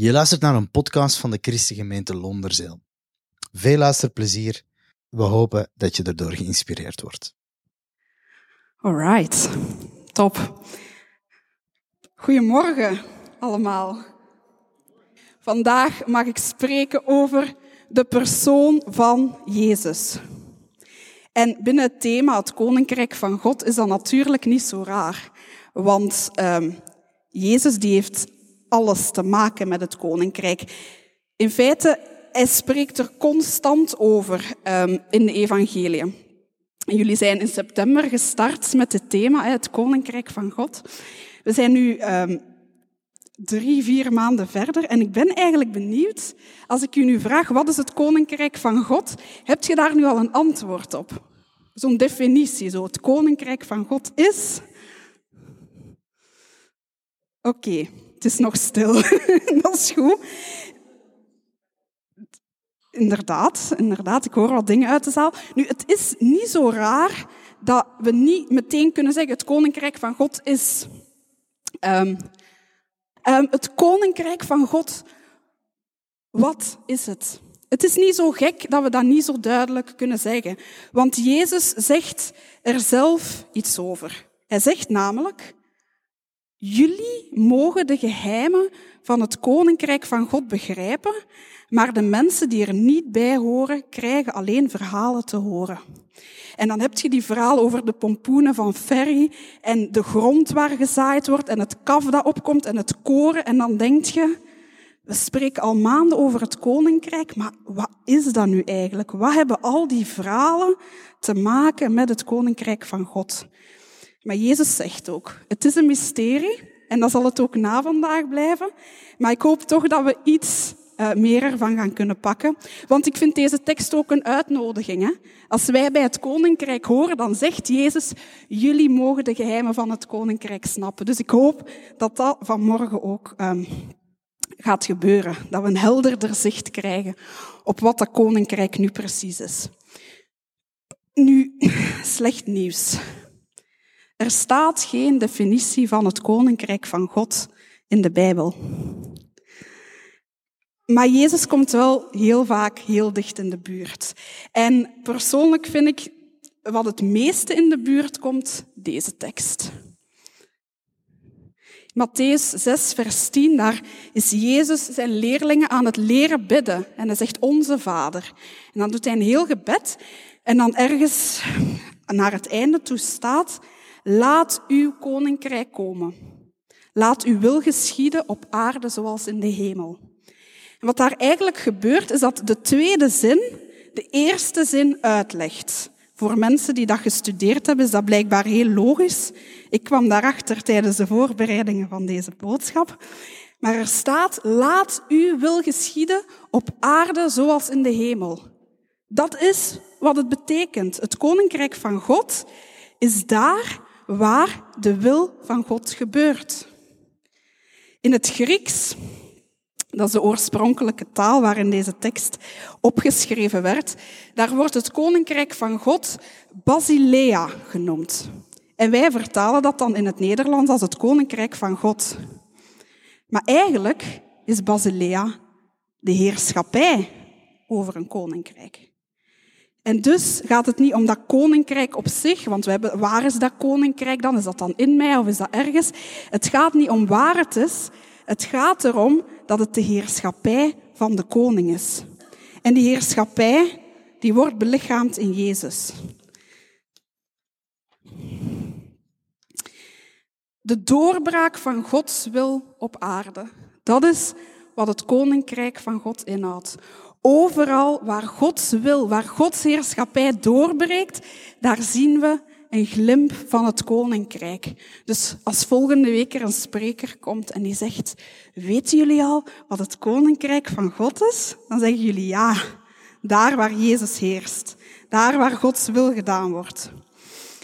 Je luistert naar een podcast van de Christengemeente Londerzeel. Veel luisterplezier. We hopen dat je erdoor geïnspireerd wordt. Alright, top. Goedemorgen allemaal. Vandaag mag ik spreken over de persoon van Jezus. En binnen het thema het Koninkrijk van God is dat natuurlijk niet zo raar. Want um, Jezus die heeft alles te maken met het Koninkrijk. In feite, hij spreekt er constant over um, in de evangelie. Jullie zijn in september gestart met het thema, het Koninkrijk van God. We zijn nu um, drie, vier maanden verder en ik ben eigenlijk benieuwd, als ik u nu vraag, wat is het Koninkrijk van God? Heb je daar nu al een antwoord op? Zo'n definitie, zo het Koninkrijk van God is... Oké, het is nog stil. Dat is goed. Inderdaad, inderdaad, ik hoor wat dingen uit de zaal. Nu, het is niet zo raar dat we niet meteen kunnen zeggen, het Koninkrijk van God is... Um, um, het Koninkrijk van God, wat is het? Het is niet zo gek dat we dat niet zo duidelijk kunnen zeggen. Want Jezus zegt er zelf iets over. Hij zegt namelijk, jullie mogen de geheimen van het koninkrijk van God begrijpen, maar de mensen die er niet bij horen, krijgen alleen verhalen te horen. En dan heb je die verhaal over de pompoenen van Ferry en de grond waar gezaaid wordt en het kaf dat opkomt en het koren. En dan denk je, we spreken al maanden over het koninkrijk, maar wat is dat nu eigenlijk? Wat hebben al die verhalen te maken met het koninkrijk van God? Maar Jezus zegt ook, het is een mysterie en dat zal het ook na vandaag blijven. Maar ik hoop toch dat we iets uh, meer ervan gaan kunnen pakken. Want ik vind deze tekst ook een uitnodiging. Hè? Als wij bij het koninkrijk horen, dan zegt Jezus, jullie mogen de geheimen van het koninkrijk snappen. Dus ik hoop dat dat vanmorgen ook um, gaat gebeuren. Dat we een helderder zicht krijgen op wat dat koninkrijk nu precies is. Nu, slecht nieuws. Er staat geen definitie van het koninkrijk van God in de Bijbel. Maar Jezus komt wel heel vaak heel dicht in de buurt. En persoonlijk vind ik wat het meeste in de buurt komt, deze tekst. Matthäus 6, vers 10, daar is Jezus zijn leerlingen aan het leren bidden. En hij zegt, onze Vader. En dan doet hij een heel gebed. En dan ergens naar het einde toe staat, laat uw koninkrijk komen. Laat uw wil geschieden op aarde zoals in de hemel. Wat daar eigenlijk gebeurt, is dat de tweede zin de eerste zin uitlegt. Voor mensen die dat gestudeerd hebben, is dat blijkbaar heel logisch. Ik kwam daarachter tijdens de voorbereidingen van deze boodschap. Maar er staat, laat uw wil geschieden op aarde zoals in de hemel. Dat is wat het betekent. Het koninkrijk van God is daar waar de wil van God gebeurt. In het Grieks dat is de oorspronkelijke taal waarin deze tekst opgeschreven werd. Daar wordt het koninkrijk van God Basilea genoemd. En wij vertalen dat dan in het Nederlands als het koninkrijk van God. Maar eigenlijk is Basilea de heerschappij over een koninkrijk. En dus gaat het niet om dat koninkrijk op zich, want we hebben, waar is dat koninkrijk dan? Is dat dan in mij of is dat ergens? Het gaat niet om waar het is, het gaat erom dat het de heerschappij van de koning is. En die heerschappij, die wordt belichaamd in Jezus. De doorbraak van Gods wil op aarde. Dat is wat het koninkrijk van God inhoudt. Overal waar Gods wil, waar Gods heerschappij doorbreekt, daar zien we een glimp van het koninkrijk. Dus als volgende week er een spreker komt en die zegt, weten jullie al wat het koninkrijk van God is? Dan zeggen jullie ja, daar waar Jezus heerst, daar waar Gods wil gedaan wordt.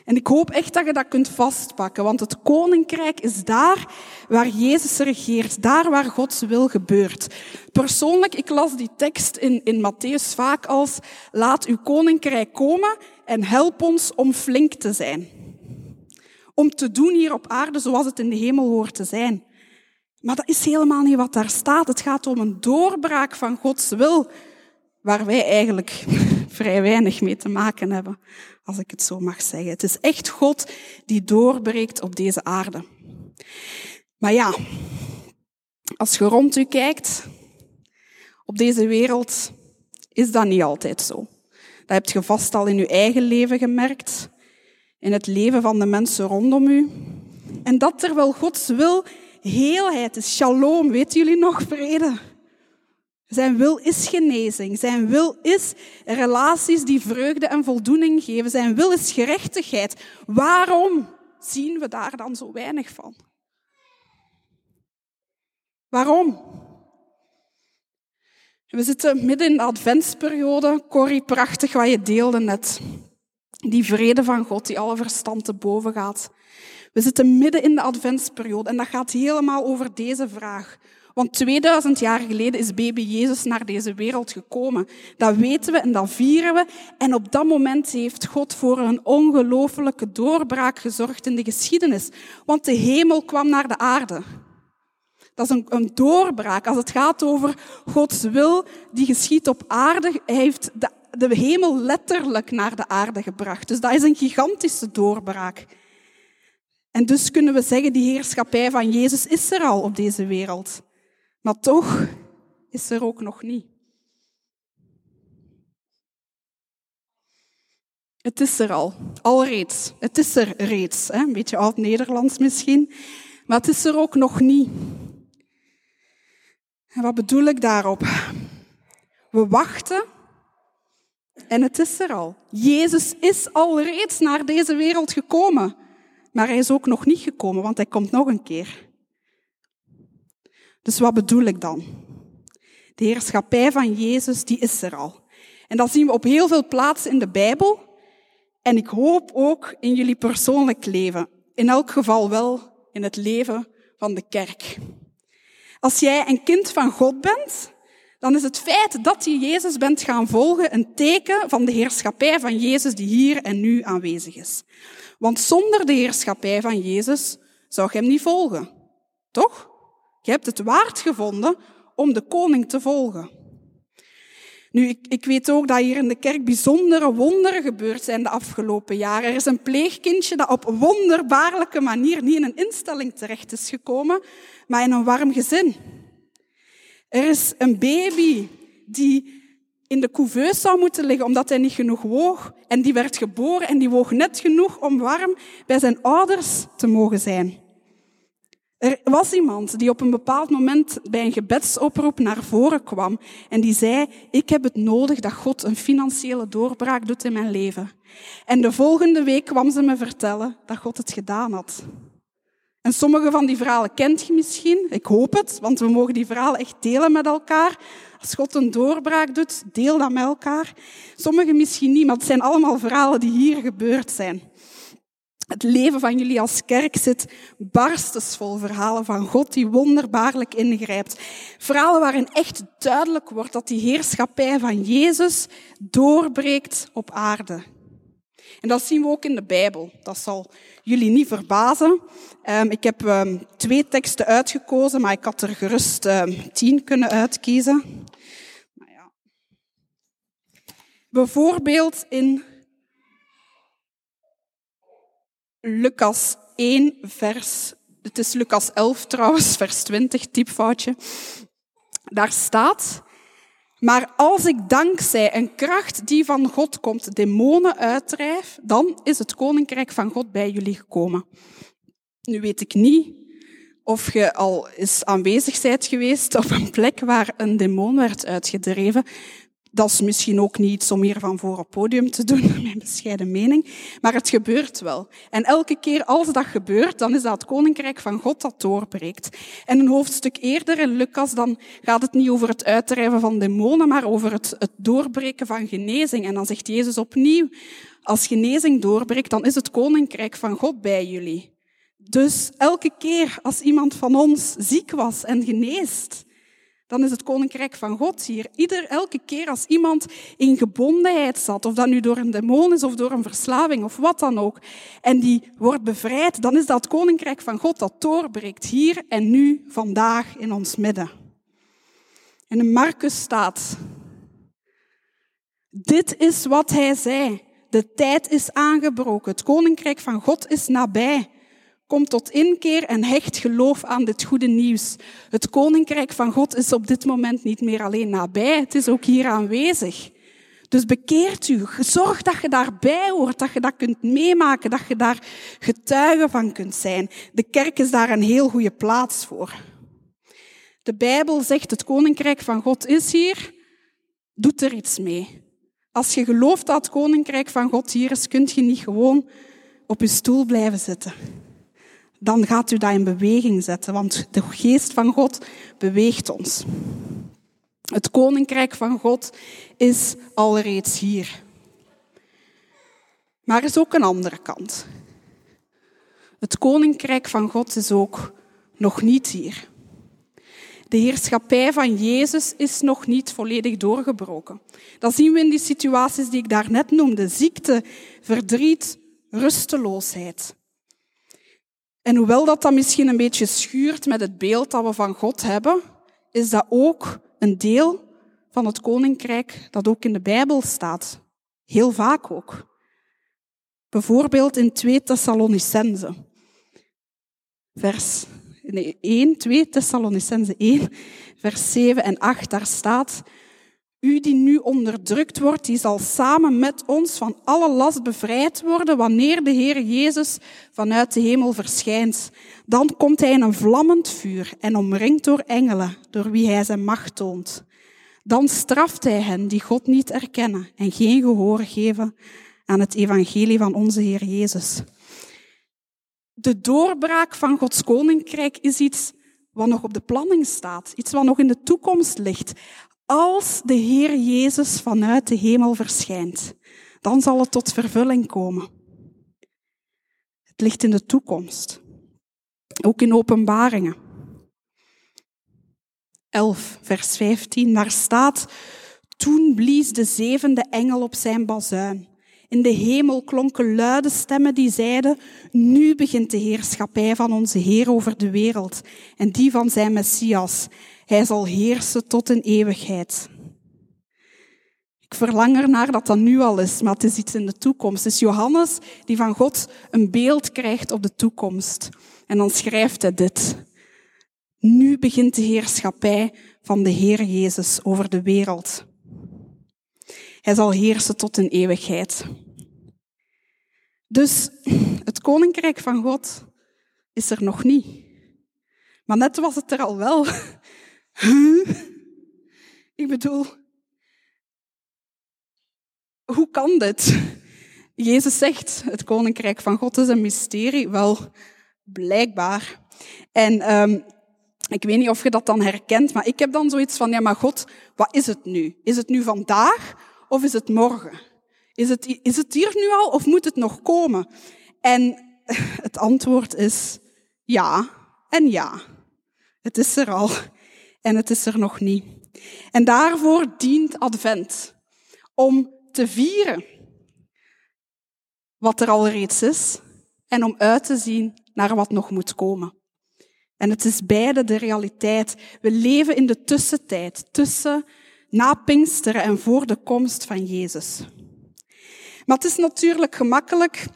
En ik hoop echt dat je dat kunt vastpakken, want het koninkrijk is daar waar Jezus regeert, daar waar Gods wil gebeurt. Persoonlijk, ik las die tekst in, in Matthäus vaak als, laat uw koninkrijk komen en help ons om flink te zijn. Om te doen hier op aarde zoals het in de hemel hoort te zijn. Maar dat is helemaal niet wat daar staat. Het gaat om een doorbraak van Gods wil, waar wij eigenlijk vrij weinig mee te maken hebben, als ik het zo mag zeggen. Het is echt God die doorbreekt op deze aarde. Maar ja, als je rond u kijkt, op deze wereld, is dat niet altijd zo. Dat heb je vast al in uw eigen leven gemerkt, in het leven van de mensen rondom u. En dat terwijl Gods wil heelheid is, shalom, weten jullie nog, vrede. Zijn wil is genezing. Zijn wil is relaties die vreugde en voldoening geven. Zijn wil is gerechtigheid. Waarom zien we daar dan zo weinig van? Waarom? We zitten midden in de adventsperiode. Corrie, prachtig wat je deelde net. Die vrede van God die alle verstand te boven gaat. We zitten midden in de adventsperiode en dat gaat helemaal over deze vraag. Want 2000 jaar geleden is baby Jezus naar deze wereld gekomen. Dat weten we en dat vieren we. En op dat moment heeft God voor een ongelofelijke doorbraak gezorgd in de geschiedenis. Want de hemel kwam naar de aarde. Dat is een, een doorbraak. Als het gaat over Gods wil die geschiet op aarde, hij heeft de, de hemel letterlijk naar de aarde gebracht. Dus dat is een gigantische doorbraak. En dus kunnen we zeggen, die heerschappij van Jezus is er al op deze wereld. Maar toch is er ook nog niet. Het is er al, al reeds. Het is er reeds, hè? een beetje oud-Nederlands misschien. Maar het is er ook nog niet. En wat bedoel ik daarop? We wachten en het is er al. Jezus is al reeds naar deze wereld gekomen. Maar hij is ook nog niet gekomen, want hij komt nog een keer. Dus wat bedoel ik dan? De heerschappij van Jezus, die is er al. En dat zien we op heel veel plaatsen in de Bijbel. En ik hoop ook in jullie persoonlijk leven. In elk geval wel in het leven van de kerk. Als jij een kind van God bent, dan is het feit dat je Jezus bent gaan volgen een teken van de heerschappij van Jezus die hier en nu aanwezig is. Want zonder de heerschappij van Jezus zou je hem niet volgen. Toch? Je hebt het waard gevonden om de koning te volgen. Nu, ik, ik, weet ook dat hier in de kerk bijzondere wonderen gebeurd zijn de afgelopen jaren. Er is een pleegkindje dat op wonderbaarlijke manier niet in een instelling terecht is gekomen, maar in een warm gezin. Er is een baby die in de couveuse zou moeten liggen omdat hij niet genoeg woog. En die werd geboren en die woog net genoeg om warm bij zijn ouders te mogen zijn. Er was iemand die op een bepaald moment bij een gebedsoproep naar voren kwam en die zei, ik heb het nodig dat God een financiële doorbraak doet in mijn leven. En de volgende week kwam ze me vertellen dat God het gedaan had. En sommige van die verhalen kent je misschien. Ik hoop het, want we mogen die verhalen echt delen met elkaar. Als God een doorbraak doet, deel dat met elkaar. Sommige misschien niet, maar het zijn allemaal verhalen die hier gebeurd zijn. Het leven van jullie als kerk zit barstensvol verhalen van God die wonderbaarlijk ingrijpt. Verhalen waarin echt duidelijk wordt dat die heerschappij van Jezus doorbreekt op aarde. En dat zien we ook in de Bijbel. Dat zal jullie niet verbazen. Um, ik heb um, twee teksten uitgekozen, maar ik had er gerust um, tien kunnen uitkiezen. Ja. Bijvoorbeeld in Lucas 1, vers. Het is Lucas 11 trouwens, vers 20, typfoutje. Daar staat. Maar als ik dankzij een kracht die van God komt demonen uitdrijf, dan is het koninkrijk van God bij jullie gekomen. Nu weet ik niet of je al eens aanwezig bent geweest op een plek waar een demon werd uitgedreven. Dat is misschien ook niet iets om hier van voor op podium te doen, mijn bescheiden mening. Maar het gebeurt wel. En elke keer als dat gebeurt, dan is dat het koninkrijk van God dat doorbreekt. En een hoofdstuk eerder in Lucas, dan gaat het niet over het uitdrijven van demonen, maar over het, het doorbreken van genezing. En dan zegt Jezus opnieuw, als genezing doorbreekt, dan is het koninkrijk van God bij jullie. Dus elke keer als iemand van ons ziek was en geneest, Dan is het koninkrijk van God hier. Ieder, elke keer als iemand in gebondenheid zat, of dat nu door een demon is of door een verslaving of wat dan ook, en die wordt bevrijd, dan is dat koninkrijk van God dat doorbreekt hier en nu, vandaag in ons midden. En in Marcus staat, dit is wat hij zei. De tijd is aangebroken. Het koninkrijk van God is nabij. Kom tot inkeer en hecht geloof aan dit goede nieuws. Het koninkrijk van God is op dit moment niet meer alleen nabij, het is ook hier aanwezig. Dus bekeert u. Zorg dat je daarbij hoort, dat je dat kunt meemaken, dat je daar getuige van kunt zijn. De kerk is daar een heel goede plaats voor. De Bijbel zegt het koninkrijk van God is hier. Doet er iets mee. Als je gelooft dat het koninkrijk van God hier is, kunt je niet gewoon op je stoel blijven zitten. Dan gaat u dat in beweging zetten, want de geest van God beweegt ons. Het koninkrijk van God is al reeds hier. Maar er is ook een andere kant. Het koninkrijk van God is ook nog niet hier. De heerschappij van Jezus is nog niet volledig doorgebroken. Dat zien we in die situaties die ik daarnet noemde. Ziekte, verdriet, rusteloosheid. En hoewel dat dan misschien een beetje schuurt met het beeld dat we van God hebben, is dat ook een deel van het koninkrijk dat ook in de Bijbel staat. Heel vaak ook. Bijvoorbeeld in 2 Thessalonicense, vers nee, 1, 2 Thessalonicense 1, vers 7 en 8, daar staat, u die nu onderdrukt wordt, die zal samen met ons van alle last bevrijd worden wanneer de Heer Jezus vanuit de hemel verschijnt. Dan komt hij in een vlammend vuur en omringd door engelen, door wie hij zijn macht toont. Dan straft hij hen die God niet erkennen en geen gehoor geven aan het evangelie van onze Heer Jezus. De doorbraak van Gods koninkrijk is iets wat nog op de planning staat, iets wat nog in de toekomst ligt. Als de Heer Jezus vanuit de hemel verschijnt, dan zal het tot vervulling komen. Het ligt in de toekomst. Ook in openbaringen. 11, vers 15, daar staat, toen blies de zevende engel op zijn bazuin. In de hemel klonken luide stemmen die zeiden, nu begint de heerschappij van onze Heer over de wereld en die van zijn Messias. Hij zal heersen tot een eeuwigheid. Ik verlang ernaar dat dat nu al is, maar het is iets in de toekomst. Het is Johannes die van God een beeld krijgt op de toekomst. En dan schrijft hij dit. Nu begint de heerschappij van de Heer Jezus over de wereld. Hij zal heersen tot een eeuwigheid. Dus het koninkrijk van God is er nog niet. Maar net was het er al wel. Ik bedoel, hoe kan dit? Jezus zegt, het koninkrijk van God is een mysterie. Wel, blijkbaar. En um, ik weet niet of je dat dan herkent, maar ik heb dan zoiets van, ja maar God, wat is het nu? Is het nu vandaag of is het morgen? Is het, is het hier nu al of moet het nog komen? En het antwoord is ja en ja. Het is er al en het is er nog niet. En daarvoor dient Advent. Om te vieren wat er al reeds is en om uit te zien naar wat nog moet komen. En het is beide de realiteit. We leven in de tussentijd, tussen na Pinksteren en voor de komst van Jezus. Maar het is natuurlijk gemakkelijk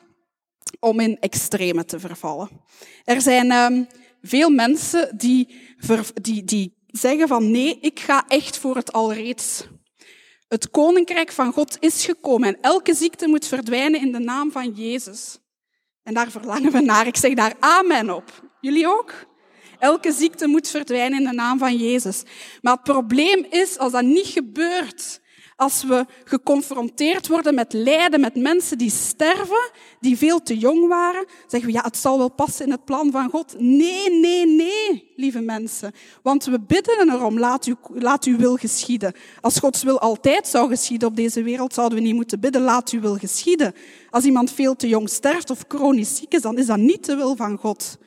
om in extreme te vervallen. Er zijn um, veel mensen die, die, die zeggen van nee, ik ga echt voor het alreeds. Het koninkrijk van God is gekomen en elke ziekte moet verdwijnen in de naam van Jezus. En daar verlangen we naar. Ik zeg daar amen op. Jullie ook? Elke ziekte moet verdwijnen in de naam van Jezus. Maar het probleem is, als dat niet gebeurt, als we geconfronteerd worden met lijden, met mensen die sterven, die veel te jong waren, zeggen we, ja, het zal wel passen in het plan van God. Nee, nee, nee, lieve mensen. Want we bidden erom, laat, u, laat uw wil geschieden. Als Gods wil altijd zou geschieden op deze wereld, zouden we niet moeten bidden, laat uw wil geschieden. Als iemand veel te jong sterft of chronisch ziek is, dan is dat niet de wil van God.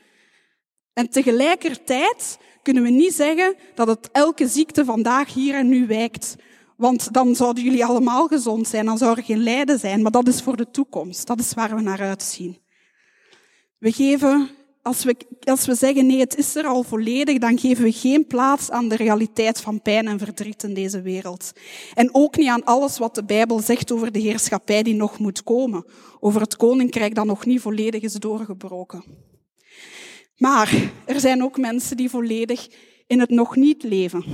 En tegelijkertijd kunnen we niet zeggen dat het elke ziekte vandaag hier en nu wijkt. Want dan zouden jullie allemaal gezond zijn, dan zou er geen lijden zijn. Maar dat is voor de toekomst. Dat is waar we naar uitzien. We geven, als we, als we zeggen nee, het is er al volledig, dan geven we geen plaats aan de realiteit van pijn en verdriet in deze wereld. En ook niet aan alles wat de Bijbel zegt over de heerschappij die nog moet komen. Over het koninkrijk dat nog niet volledig is doorgebroken. Maar er zijn ook mensen die volledig in het nog niet leven.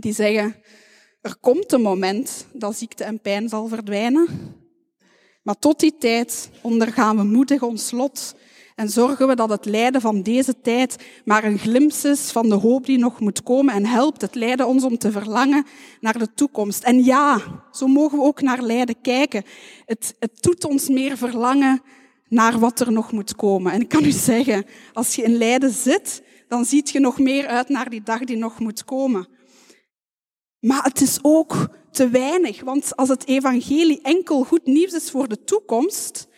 Die zeggen, er komt een moment dat ziekte en pijn zal verdwijnen. Maar tot die tijd ondergaan we moedig ons lot en zorgen we dat het lijden van deze tijd maar een glimp is van de hoop die nog moet komen en helpt het lijden ons om te verlangen naar de toekomst. En ja, zo mogen we ook naar lijden kijken. Het, het doet ons meer verlangen naar wat er nog moet komen. En ik kan u zeggen, als je in lijden zit, dan ziet je nog meer uit naar die dag die nog moet komen. Maar het is ook te weinig, want als het evangelie enkel goed nieuws is voor de toekomst,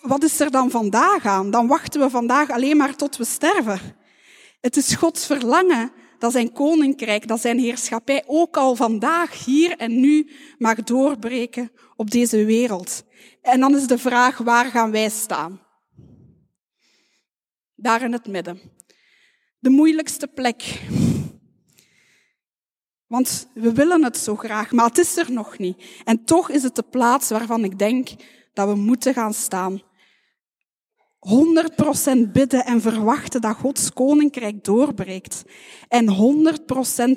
wat is er dan vandaag aan? Dan wachten we vandaag alleen maar tot we sterven. Het is Gods verlangen dat zijn koninkrijk, dat zijn heerschappij ook al vandaag, hier en nu mag doorbreken op deze wereld. En dan is de vraag, waar gaan wij staan? Daar in het midden. De moeilijkste plek. Want we willen het zo graag, maar het is er nog niet. En toch is het de plaats waarvan ik denk dat we moeten gaan staan. 100% bidden en verwachten dat Gods koninkrijk doorbreekt. En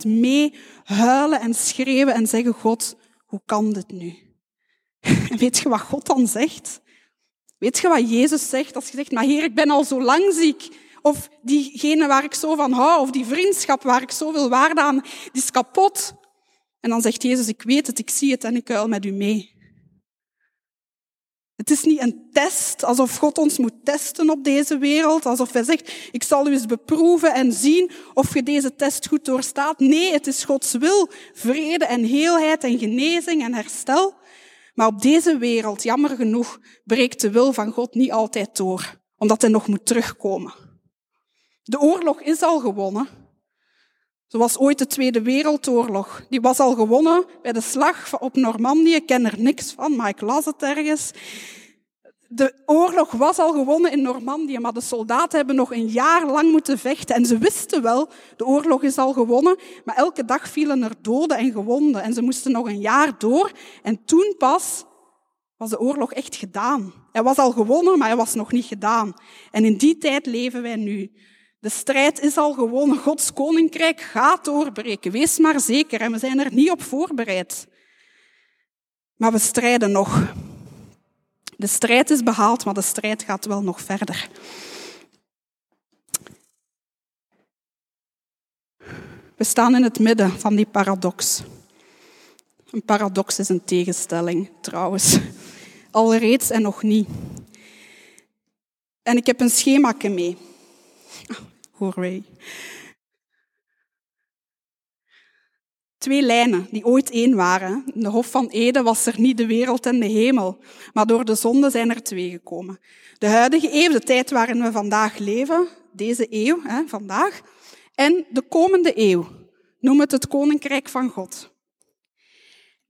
100% mee huilen en schreeuwen en zeggen, God, hoe kan dit nu? Weet je wat God dan zegt? Weet je wat Jezus zegt als je zegt, maar Heer, ik ben al zo lang ziek. Of diegene waar ik zo van hou, of die vriendschap waar ik zoveel waarde aan, die is kapot. En dan zegt Jezus, ik weet het, ik zie het en ik huil met u mee. Het is niet een test, alsof God ons moet testen op deze wereld, alsof hij zegt, ik zal u eens beproeven en zien of je deze test goed doorstaat. Nee, het is Gods wil, vrede en heelheid en genezing en herstel. Maar op deze wereld, jammer genoeg, breekt de wil van God niet altijd door, omdat hij nog moet terugkomen. De oorlog is al gewonnen. Zoals ooit de Tweede Wereldoorlog. Die was al gewonnen bij de slag op Normandië. Ik ken er niks van, maar ik las het ergens. De oorlog was al gewonnen in Normandië, maar de soldaten hebben nog een jaar lang moeten vechten. En ze wisten wel, de oorlog is al gewonnen, maar elke dag vielen er doden en gewonden. En ze moesten nog een jaar door. En toen pas was de oorlog echt gedaan. Hij was al gewonnen, maar hij was nog niet gedaan. En in die tijd leven wij nu. De strijd is al gewonnen. Gods koninkrijk gaat doorbreken. Wees maar zeker. En we zijn er niet op voorbereid. Maar we strijden nog. De strijd is behaald, maar de strijd gaat wel nog verder. We staan in het midden van die paradox. Een paradox is een tegenstelling, trouwens. Alreeds en nog niet. En ik heb een schemaatje mee. Twee lijnen die ooit één waren. In de Hof van Eden was er niet de wereld en de hemel, maar door de zonde zijn er twee gekomen. De huidige eeuw, de tijd waarin we vandaag leven, deze eeuw, hè, vandaag, en de komende eeuw, noem het het Koninkrijk van God.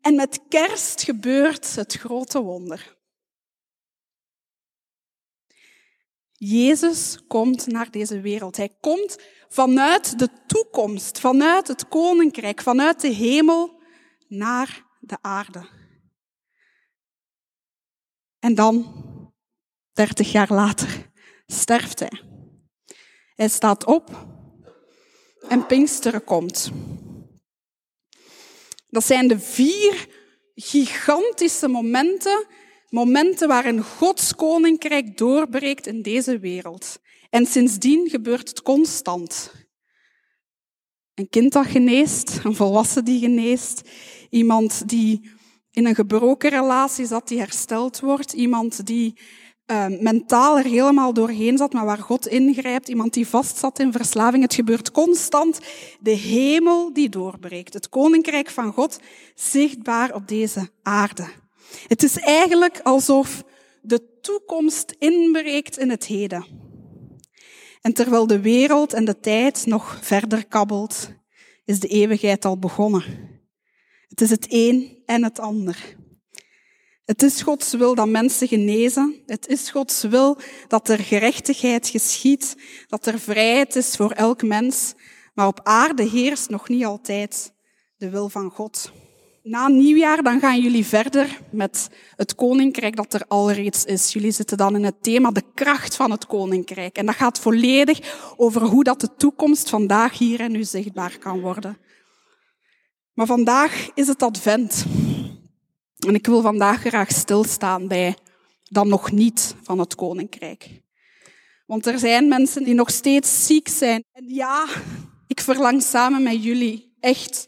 En met kerst gebeurt het grote wonder. Jezus komt naar deze wereld. Hij komt vanuit de toekomst, vanuit het koninkrijk, vanuit de hemel naar de aarde. En dan, dertig jaar later, sterft hij. Hij staat op en Pinksteren komt. Dat zijn de vier gigantische momenten Momenten waarin Gods koninkrijk doorbreekt in deze wereld. En sindsdien gebeurt het constant. Een kind dat geneest, een volwassen die geneest, iemand die in een gebroken relatie zat, die hersteld wordt, iemand die uh, mentaal er helemaal doorheen zat, maar waar God ingrijpt, iemand die vast zat in verslaving. Het gebeurt constant. De hemel die doorbreekt, het koninkrijk van God zichtbaar op deze aarde. Het is eigenlijk alsof de toekomst inbreekt in het heden. En terwijl de wereld en de tijd nog verder kabbelt, is de eeuwigheid al begonnen. Het is het een en het ander. Het is Gods wil dat mensen genezen. Het is Gods wil dat er gerechtigheid geschiet, dat er vrijheid is voor elk mens. Maar op aarde heerst nog niet altijd de wil van God. Na nieuwjaar dan gaan jullie verder met het koninkrijk dat er al reeds is. Jullie zitten dan in het thema de kracht van het koninkrijk. En dat gaat volledig over hoe dat de toekomst vandaag hier en nu zichtbaar kan worden. Maar vandaag is het advent. En ik wil vandaag graag stilstaan bij dan nog niet van het koninkrijk. Want er zijn mensen die nog steeds ziek zijn. En ja, ik verlang samen met jullie echt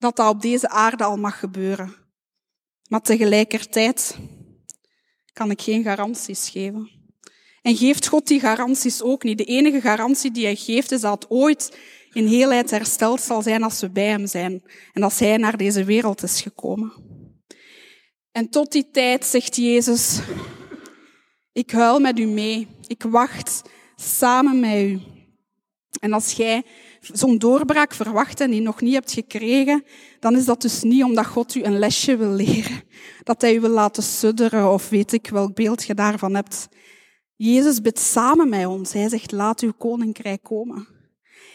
dat dat op deze aarde al mag gebeuren. Maar tegelijkertijd kan ik geen garanties geven. En geeft God die garanties ook niet. De enige garantie die hij geeft is dat het ooit in heelheid hersteld zal zijn als we bij hem zijn. En als hij naar deze wereld is gekomen. En tot die tijd zegt Jezus, ik huil met u mee. Ik wacht samen met u. En als jij zo'n doorbraak verwacht en die nog niet hebt gekregen, dan is dat dus niet omdat God u een lesje wil leren. Dat hij u wil laten sudderen of weet ik welk beeld je daarvan hebt. Jezus bidt samen met ons. Hij zegt, laat uw koninkrijk komen.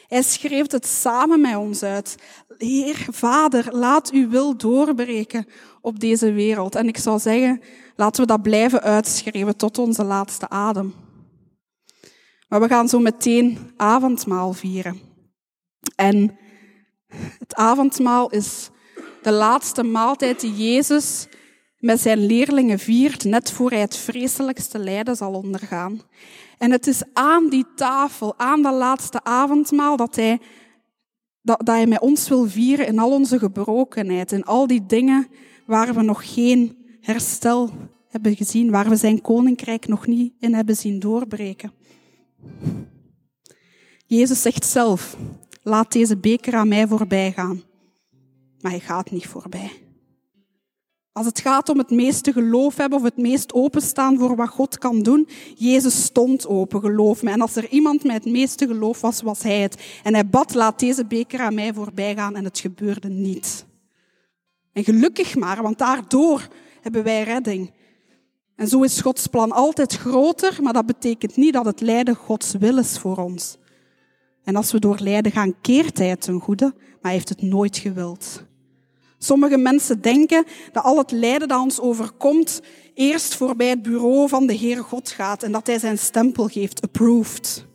Hij schreef het samen met ons uit. Heer, Vader, laat uw wil doorbreken op deze wereld. En ik zou zeggen, laten we dat blijven uitschrijven tot onze laatste adem. Maar we gaan zo meteen avondmaal vieren. En het avondmaal is de laatste maaltijd die Jezus met zijn leerlingen viert, net voor hij het vreselijkste lijden zal ondergaan. En het is aan die tafel, aan dat laatste avondmaal, dat hij, dat, dat hij met ons wil vieren in al onze gebrokenheid, in al die dingen waar we nog geen herstel hebben gezien, waar we zijn koninkrijk nog niet in hebben zien doorbreken. Jezus zegt zelf, laat deze beker aan mij voorbij gaan. Maar hij gaat niet voorbij. Als het gaat om het meeste geloof hebben of het meest openstaan voor wat God kan doen, Jezus stond open, geloof me. En als er iemand met het meeste geloof was, was hij het. En hij bad, laat deze beker aan mij voorbij gaan en het gebeurde niet. En gelukkig maar, want daardoor hebben wij redding. En zo is Gods plan altijd groter, maar dat betekent niet dat het lijden Gods wil is voor ons. En als we door lijden gaan, keert hij het ten goede, maar hij heeft het nooit gewild. Sommige mensen denken dat al het lijden dat ons overkomt eerst voorbij het bureau van de Heere God gaat en dat hij zijn stempel geeft, approved.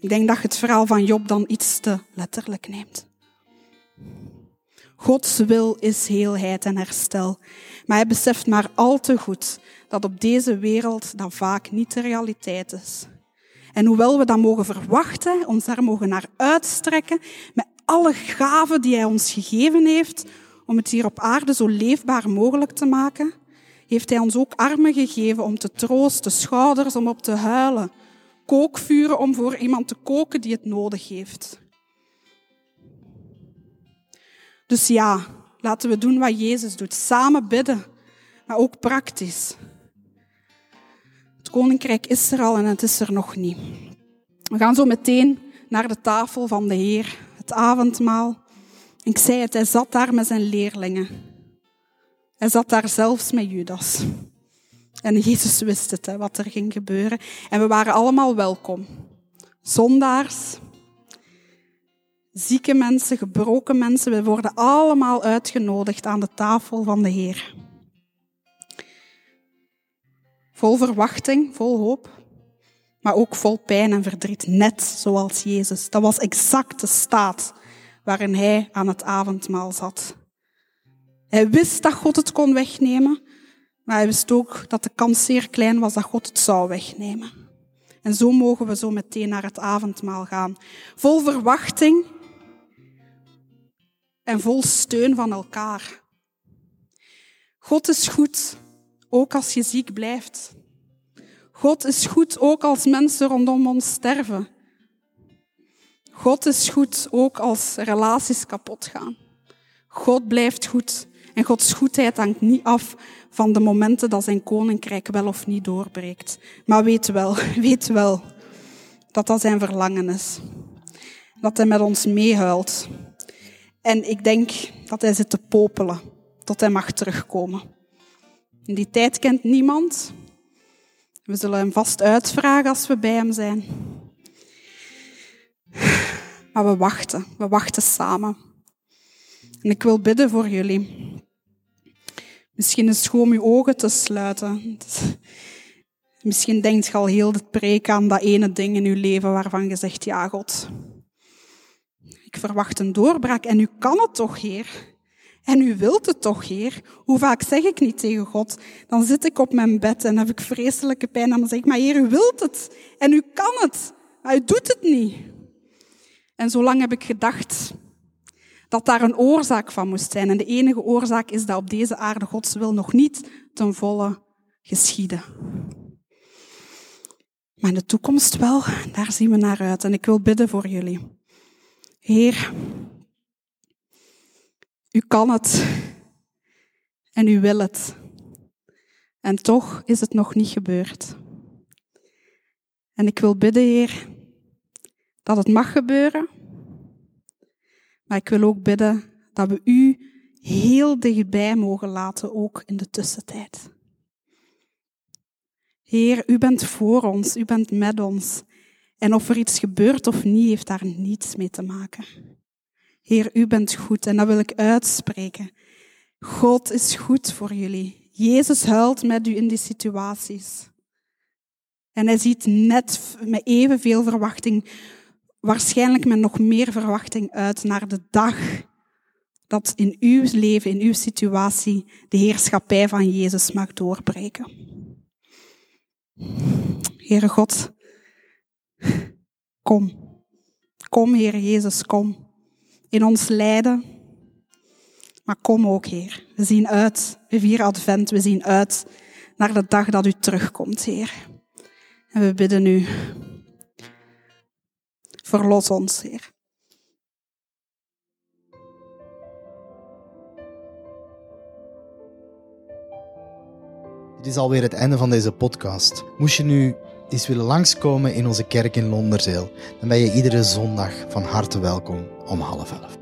Ik denk dat je het verhaal van Job dan iets te letterlijk neemt. Gods wil is heelheid en herstel. Maar hij beseft maar al te goed dat op deze wereld dat vaak niet de realiteit is. En hoewel we dat mogen verwachten, ons daar mogen naar uitstrekken, met alle gaven die hij ons gegeven heeft, om het hier op aarde zo leefbaar mogelijk te maken, heeft hij ons ook armen gegeven om te troosten, schouders om op te huilen, kookvuren om voor iemand te koken die het nodig heeft. Dus ja, laten we doen wat Jezus doet. Samen bidden, maar ook praktisch. Koninkrijk is er al en het is er nog niet. We gaan zo meteen naar de tafel van de Heer, het avondmaal. Ik zei het, hij zat daar met zijn leerlingen. Hij zat daar zelfs met Judas. En Jezus wist het, wat er ging gebeuren. En we waren allemaal welkom. Zondaars, zieke mensen, gebroken mensen, we worden allemaal uitgenodigd aan de tafel van de Heer. Vol verwachting, vol hoop, maar ook vol pijn en verdriet, net zoals Jezus. Dat was exact de staat waarin hij aan het avondmaal zat. Hij wist dat God het kon wegnemen, maar hij wist ook dat de kans zeer klein was dat God het zou wegnemen. En zo mogen we zo meteen naar het avondmaal gaan. Vol verwachting en vol steun van elkaar. God is goed, ook als je ziek blijft. God is goed, ook als mensen rondom ons sterven. God is goed, ook als relaties kapot gaan. God blijft goed En Gods goedheid hangt niet af van de momenten dat zijn koninkrijk wel of niet doorbreekt. Maar weet wel, weet wel dat dat zijn verlangen is. Dat hij met ons meehuilt. En ik denk dat hij zit te popelen tot hij mag terugkomen. Die tijd kent niemand. We zullen hem vast uitvragen als we bij hem zijn. Maar we wachten, we wachten samen. En ik wil bidden voor jullie. Misschien is het gewoon je ogen te sluiten. Misschien denkt je al heel het preek aan dat ene ding in je leven waarvan je zegt, ja God, ik verwacht een doorbraak en u kan het toch, Heer? En u wilt het toch, Heer? Hoe vaak zeg ik niet tegen God? Dan zit ik op mijn bed en heb ik vreselijke pijn en dan zeg ik, maar Heer, u wilt het en u kan het, maar u doet het niet. En zo lang heb ik gedacht dat daar een oorzaak van moest zijn. En de enige oorzaak is dat op deze aarde Gods wil nog niet ten volle geschieden. Maar in de toekomst wel, daar zien we naar uit. En ik wil bidden voor jullie. Heer, u kan het en u wil het. En toch is het nog niet gebeurd. En ik wil bidden, Heer, dat het mag gebeuren. Maar ik wil ook bidden dat we u heel dichtbij mogen laten, ook in de tussentijd. Heer, u bent voor ons, u bent met ons. En of er iets gebeurt of niet, heeft daar niets mee te maken. Heer, u bent goed en dat wil ik uitspreken. God is goed voor jullie. Jezus huilt met u in die situaties. En hij ziet net met evenveel verwachting waarschijnlijk met nog meer verwachting uit naar de dag dat in uw leven, in uw situatie, de heerschappij van Jezus mag doorbreken. Heere God, kom. Kom, Heer Jezus, kom. In ons lijden. Maar kom ook, Heer. We zien uit, we vieren Advent, we zien uit naar de dag dat u terugkomt, Heer. En we bidden u, Verlos ons, Heer. Dit is alweer het einde van deze podcast. Moest je nu eens willen langskomen in onze kerk in Londerzeel, dan ben je iedere zondag van harte welkom om half elf.